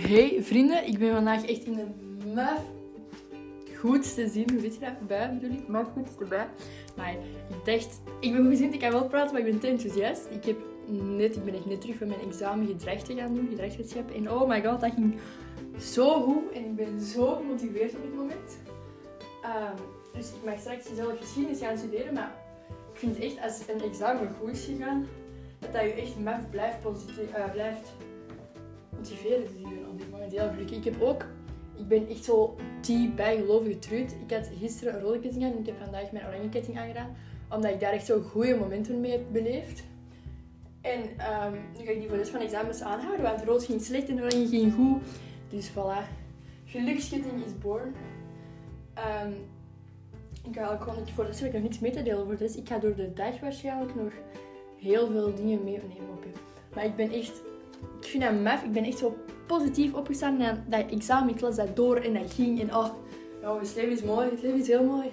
Hey vrienden, ik ben vandaag echt in de maf goedste zin. Hoe zit je dat? Bij bedoel ik? Maf goedste bij. Maar ik dacht, ik ben goed gezien, ik kan wel praten, maar ik ben te enthousiast. Ik, heb net, ik ben echt net terug van mijn examen gedrag te gaan doen, gedragswetenschap. En oh my god, dat ging zo goed en ik ben zo gemotiveerd op dit moment. Ehm, dus ik mag straks zelf geschiedenis gaan studeren, maar ik vind echt als een examen goed is gegaan, dat dat je echt maf blijft, positief, uh, blijft motiveren. Ik ben op dit moment heel gelukkig. Ik heb ook, ik ben echt zo die bijgelovige truut. Ik had gisteren een rode ketting aan en ik heb vandaag mijn oranje ketting aangedaan, omdat ik daar echt zo goede momenten mee heb beleefd. En um, nu ga ik die voor de rest van de examens aanhouden, want rood ging slecht en oranje ging goed. Dus voilà, geluksketting is born. Um, ik ga ook gewoon, voor de rest ik nog niks mee te delen voor de rest. Ik ga door de dag waarschijnlijk nog heel veel dingen meenemen op je. Maar ik ben echt, vind dat. Ik ben echt zo positief opgestaan en dat examen, ik las dat door en dat ging. En oh, oh het leven is mooi, het leven is heel mooi.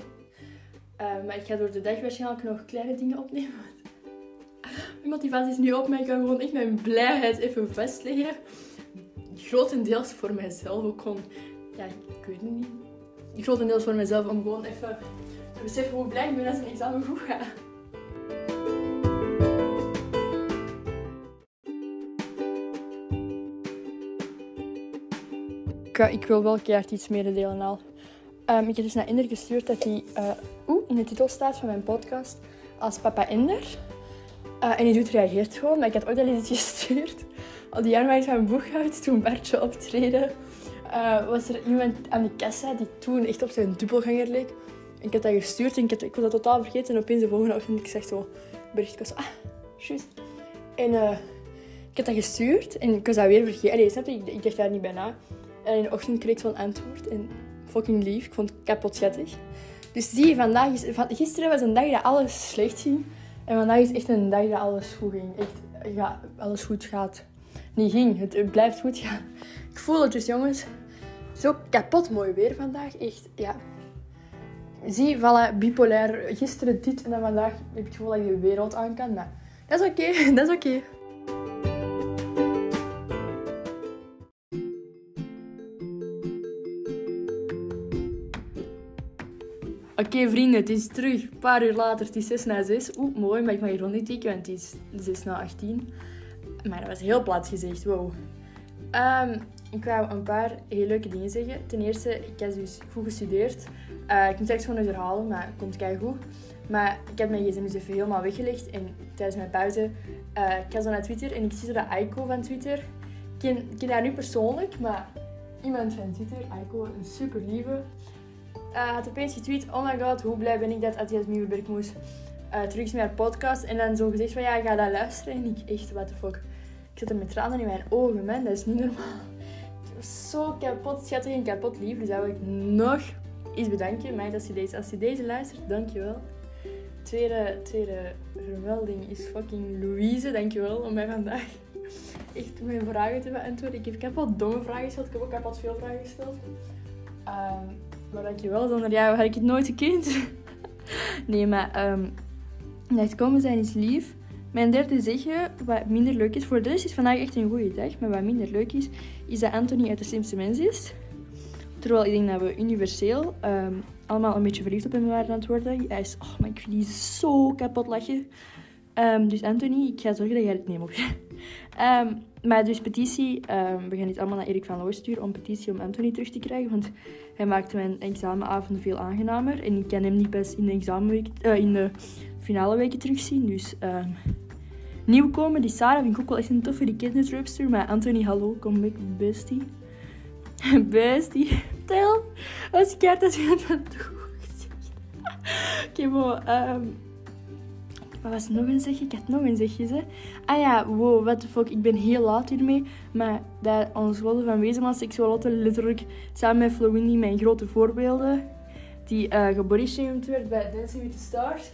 Uh, maar ik ga door de dag waarschijnlijk nog kleine dingen opnemen. Mijn motivatie is nu op, maar ik kan gewoon echt mijn blijheid even vastleggen. Grotendeels voor mijzelf ook gewoon, ja, ik weet het niet. Grotendeels voor mijzelf om gewoon even te beseffen hoe blij ik ben als een examen goed. Ik wil wel keihard iets mededelen al. Um, ik heb dus naar Inder gestuurd dat hij uh, in de titel staat van mijn podcast als Papa Inder. Uh, en die doet reageert gewoon, maar ik had ooit al iets gestuurd. Al die januari van mijn boekhoud, toen Bartje optreden, was er iemand aan de kassa die toen echt op zijn dubbelganger leek. Ik had dat gestuurd en ik, had, ik was dat totaal vergeten. En opeens de volgende ochtend, ik zeg zo, bericht, ik was ah, juist. En ik had dat gestuurd en ik was dat weer vergeten. Allee, snap? Ik, ik dacht daar niet bij na. En in de ochtend kreeg ik zo'n antwoord. En fucking lief. Ik vond het kapot schattig. Dus zie je, vandaag is, van, gisteren was een dag dat alles slecht ging. En vandaag is echt een dag dat alles goed ging. Echt, ja, alles goed gaat. Niet ging, het, blijft goed gaan. Ik voel het dus, jongens. Zo kapot mooi weer vandaag. Echt, ja. Zie, voilà, bipolair. Gisteren dit en dan vandaag heb ik het gevoel dat ik de wereld aan kan. Maar dat is oké, dat is oké. Oké vrienden, het is terug. Een paar uur later, het is 6 na 6. Oeh, mooi, maar ik mag hier niet tikken, want het is 6 na 18. Maar dat was heel plat gezegd, wow. Um, ik wou een paar heel leuke dingen zeggen. Ten eerste, ik heb dus goed gestudeerd. Uh, ik moet straks gewoon eens herhalen, maar het komt kei goed. Maar ik heb mijn gsm dus even helemaal weggelegd. En tijdens mijn pauze, uh, ik ga zo naar Twitter en ik zie zo dat Aiko van Twitter. Ik ken, ik ken haar nu persoonlijk, maar iemand van Twitter, Aiko, een super lieve uh, had opeens getweet, oh my god, hoe blij ben ik dat Matthias Nieuwenberg moest uh, terug haar podcast. En dan zo gezegd van, ja, ga dat luisteren. En ik echt, what the fuck. Ik zat er met tranen in mijn ogen, man. Dat is niet normaal. Het was zo kapot schattig en kapot lief. Dus dat ik nog eens bedanken. Maar als je deze, als je deze luistert, dankjewel. Tweede, tweede vermelding is fucking Louise. Dankjewel om mij vandaag echt mijn vragen te beantwoorden. Ik heb kapot domme vragen gesteld. Ik heb ook kapot veel vragen gesteld. Um, maar dankjewel, zonder jou had ik het nooit gekund. nee, maar um, het komen zijn is lief. Mijn derde zeggen, wat minder leuk is, voor de rest is vandaag echt een goede dag, maar wat minder leuk is, is dat Anthony uit de slimste mens is. Terwijl ik denk dat we universeel um, allemaal een beetje verliefd op hem waren aan het worden. Hij is, oh, maar ik vind die zo kapot lachen. Um, dus Anthony, ik ga zorgen dat jij het neemt op je. Um, maar dus petitie, um, we gaan dit allemaal naar Erik van Loo sturen om petitie om Anthony terug te krijgen. Want hij maakte mijn examenavond veel aangenamer. En ik kan hem niet best in de, examenweek, uh, in de finale weken terugzien. Dus um, nieuwkomen, die Sarah vind ik ook wel echt een toffe, die kindertrupster. Maar Anthony, hallo, kom back, bestie. bestie, tel. Als ik uit dat je het van Oké, okay, um, wat was nog een zegje? Ik had nog een zegje. Ah ja, wow, what the fuck. Ik ben heel laat hiermee. Maar dat ons Wolle van Wezenman Seksualotte letterlijk samen met Flowindy mijn grote voorbeelden. Die uh, werd bij Dancing with the Stars.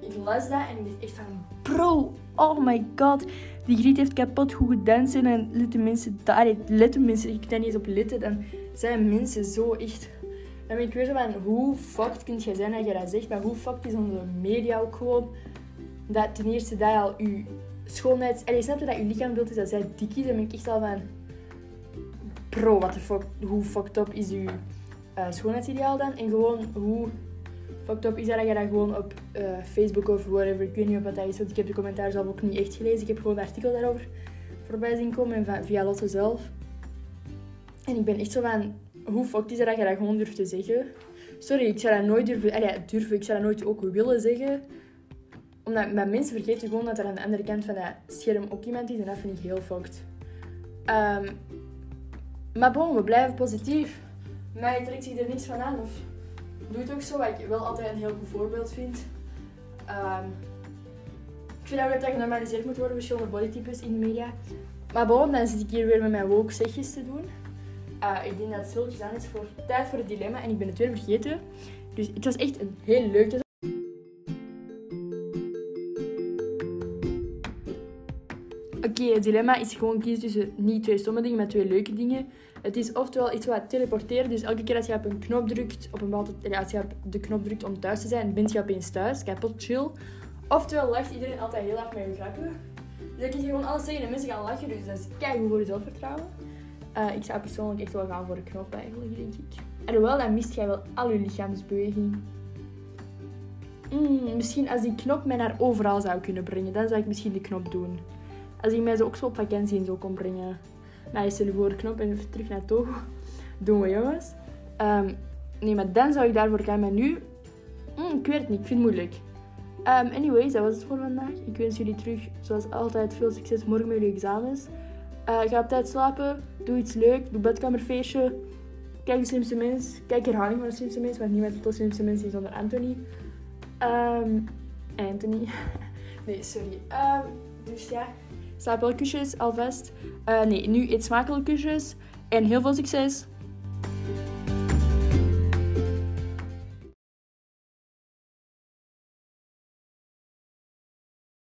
Ik las dat en ik dacht echt van... Bro, oh my god. Die Griet heeft kapot goed gedanst en letten mensen daar... Letten mensen, ik kan niet eens op letten. Dan zijn mensen zo echt... En ik weet van, hoe fucked kun je zijn als je dat zegt, maar hoe fucked is onze media ook gewoon dat ten eerste dat al je schoonheid... En je snapt dat je lichaambeeld is dat zij dik is. Dan ben ik echt al van... pro, wat de fuck, hoe fucked up is uw uh, schoonheidsideaal dan? En gewoon hoe fucked up is dat, je dat gewoon op uh, Facebook of whatever, ik weet niet of dat is, want ik heb de commentaar zelf ook niet echt gelezen. Ik heb gewoon een artikel daarover voorbij zien komen en via Lotte zelf. En ik ben echt zo van, hoe fucked is dat dat je dat gewoon durft te zeggen? Sorry, ik zou dat nooit durven, allee, durven, ik zou dat nooit ook willen zeggen. Omdat met mensen vergeten gewoon dat er aan de andere kant van dat scherm ook iemand is en dat vind ik heel fucked. Um, maar bon, we blijven positief. Mij trekt zich er niks van aan of doe het ook zo, wat ik wel altijd een heel goed voorbeeld vind. Um, ik vind dat dat genormaliseerd moet worden, verschillende bodytypes in de media. Maar bon, dan zit ik hier weer met mijn woke zegjes te doen. Uh, ik denk dat het stilletjes aan is voor tijd voor het dilemma en ik ben het weer vergeten. Dus het was echt een heel leuke Oké, dilemma is gewoon kiezen tussen niet twee stomme dingen, maar twee leuke dingen. Het is oftewel iets wat teleporteren, dus elke keer als je op een knop drukt, op een als je op de knop drukt om thuis te zijn, bent je opeens thuis, kapot chill. Oftewel lacht iedereen altijd heel hard met je grappen. Dus dan kun je gewoon alles zeggen en mensen gaan lachen, dus dat is kijk voor je zelfvertrouwen. Uh, ik zou persoonlijk echt wel gaan voor de knop eigenlijk, denk ik. En hoewel, dan mist jij wel al je lichaamsbeweging. Mm, misschien als die knop mij naar overal zou kunnen brengen, dan zou ik misschien de knop doen. Als ik mij zo ook zo op vakantie en zo kon brengen. Nou, stel je voor knop en even terug naar Togo. Doen we jongens. Um, nee, maar dan zou ik daarvoor gaan. Maar nu, mm, ik weet het niet, ik vind het moeilijk. Um, anyways, dat was het voor vandaag. Ik wens jullie terug, zoals altijd, veel succes morgen met jullie examens. Uh, ga op tijd slapen, doe iets leuk, doe bedkamerfeestje. Kijk de slimste mens. Kijk herhaling van de slimste mens, want niemand de slimste mens is zonder Anthony. Um, Anthony. nee, sorry. Dus ja, slaap wel kusjes alvast. Uh, nee, nu eet smakelijk kusjes. En heel veel succes!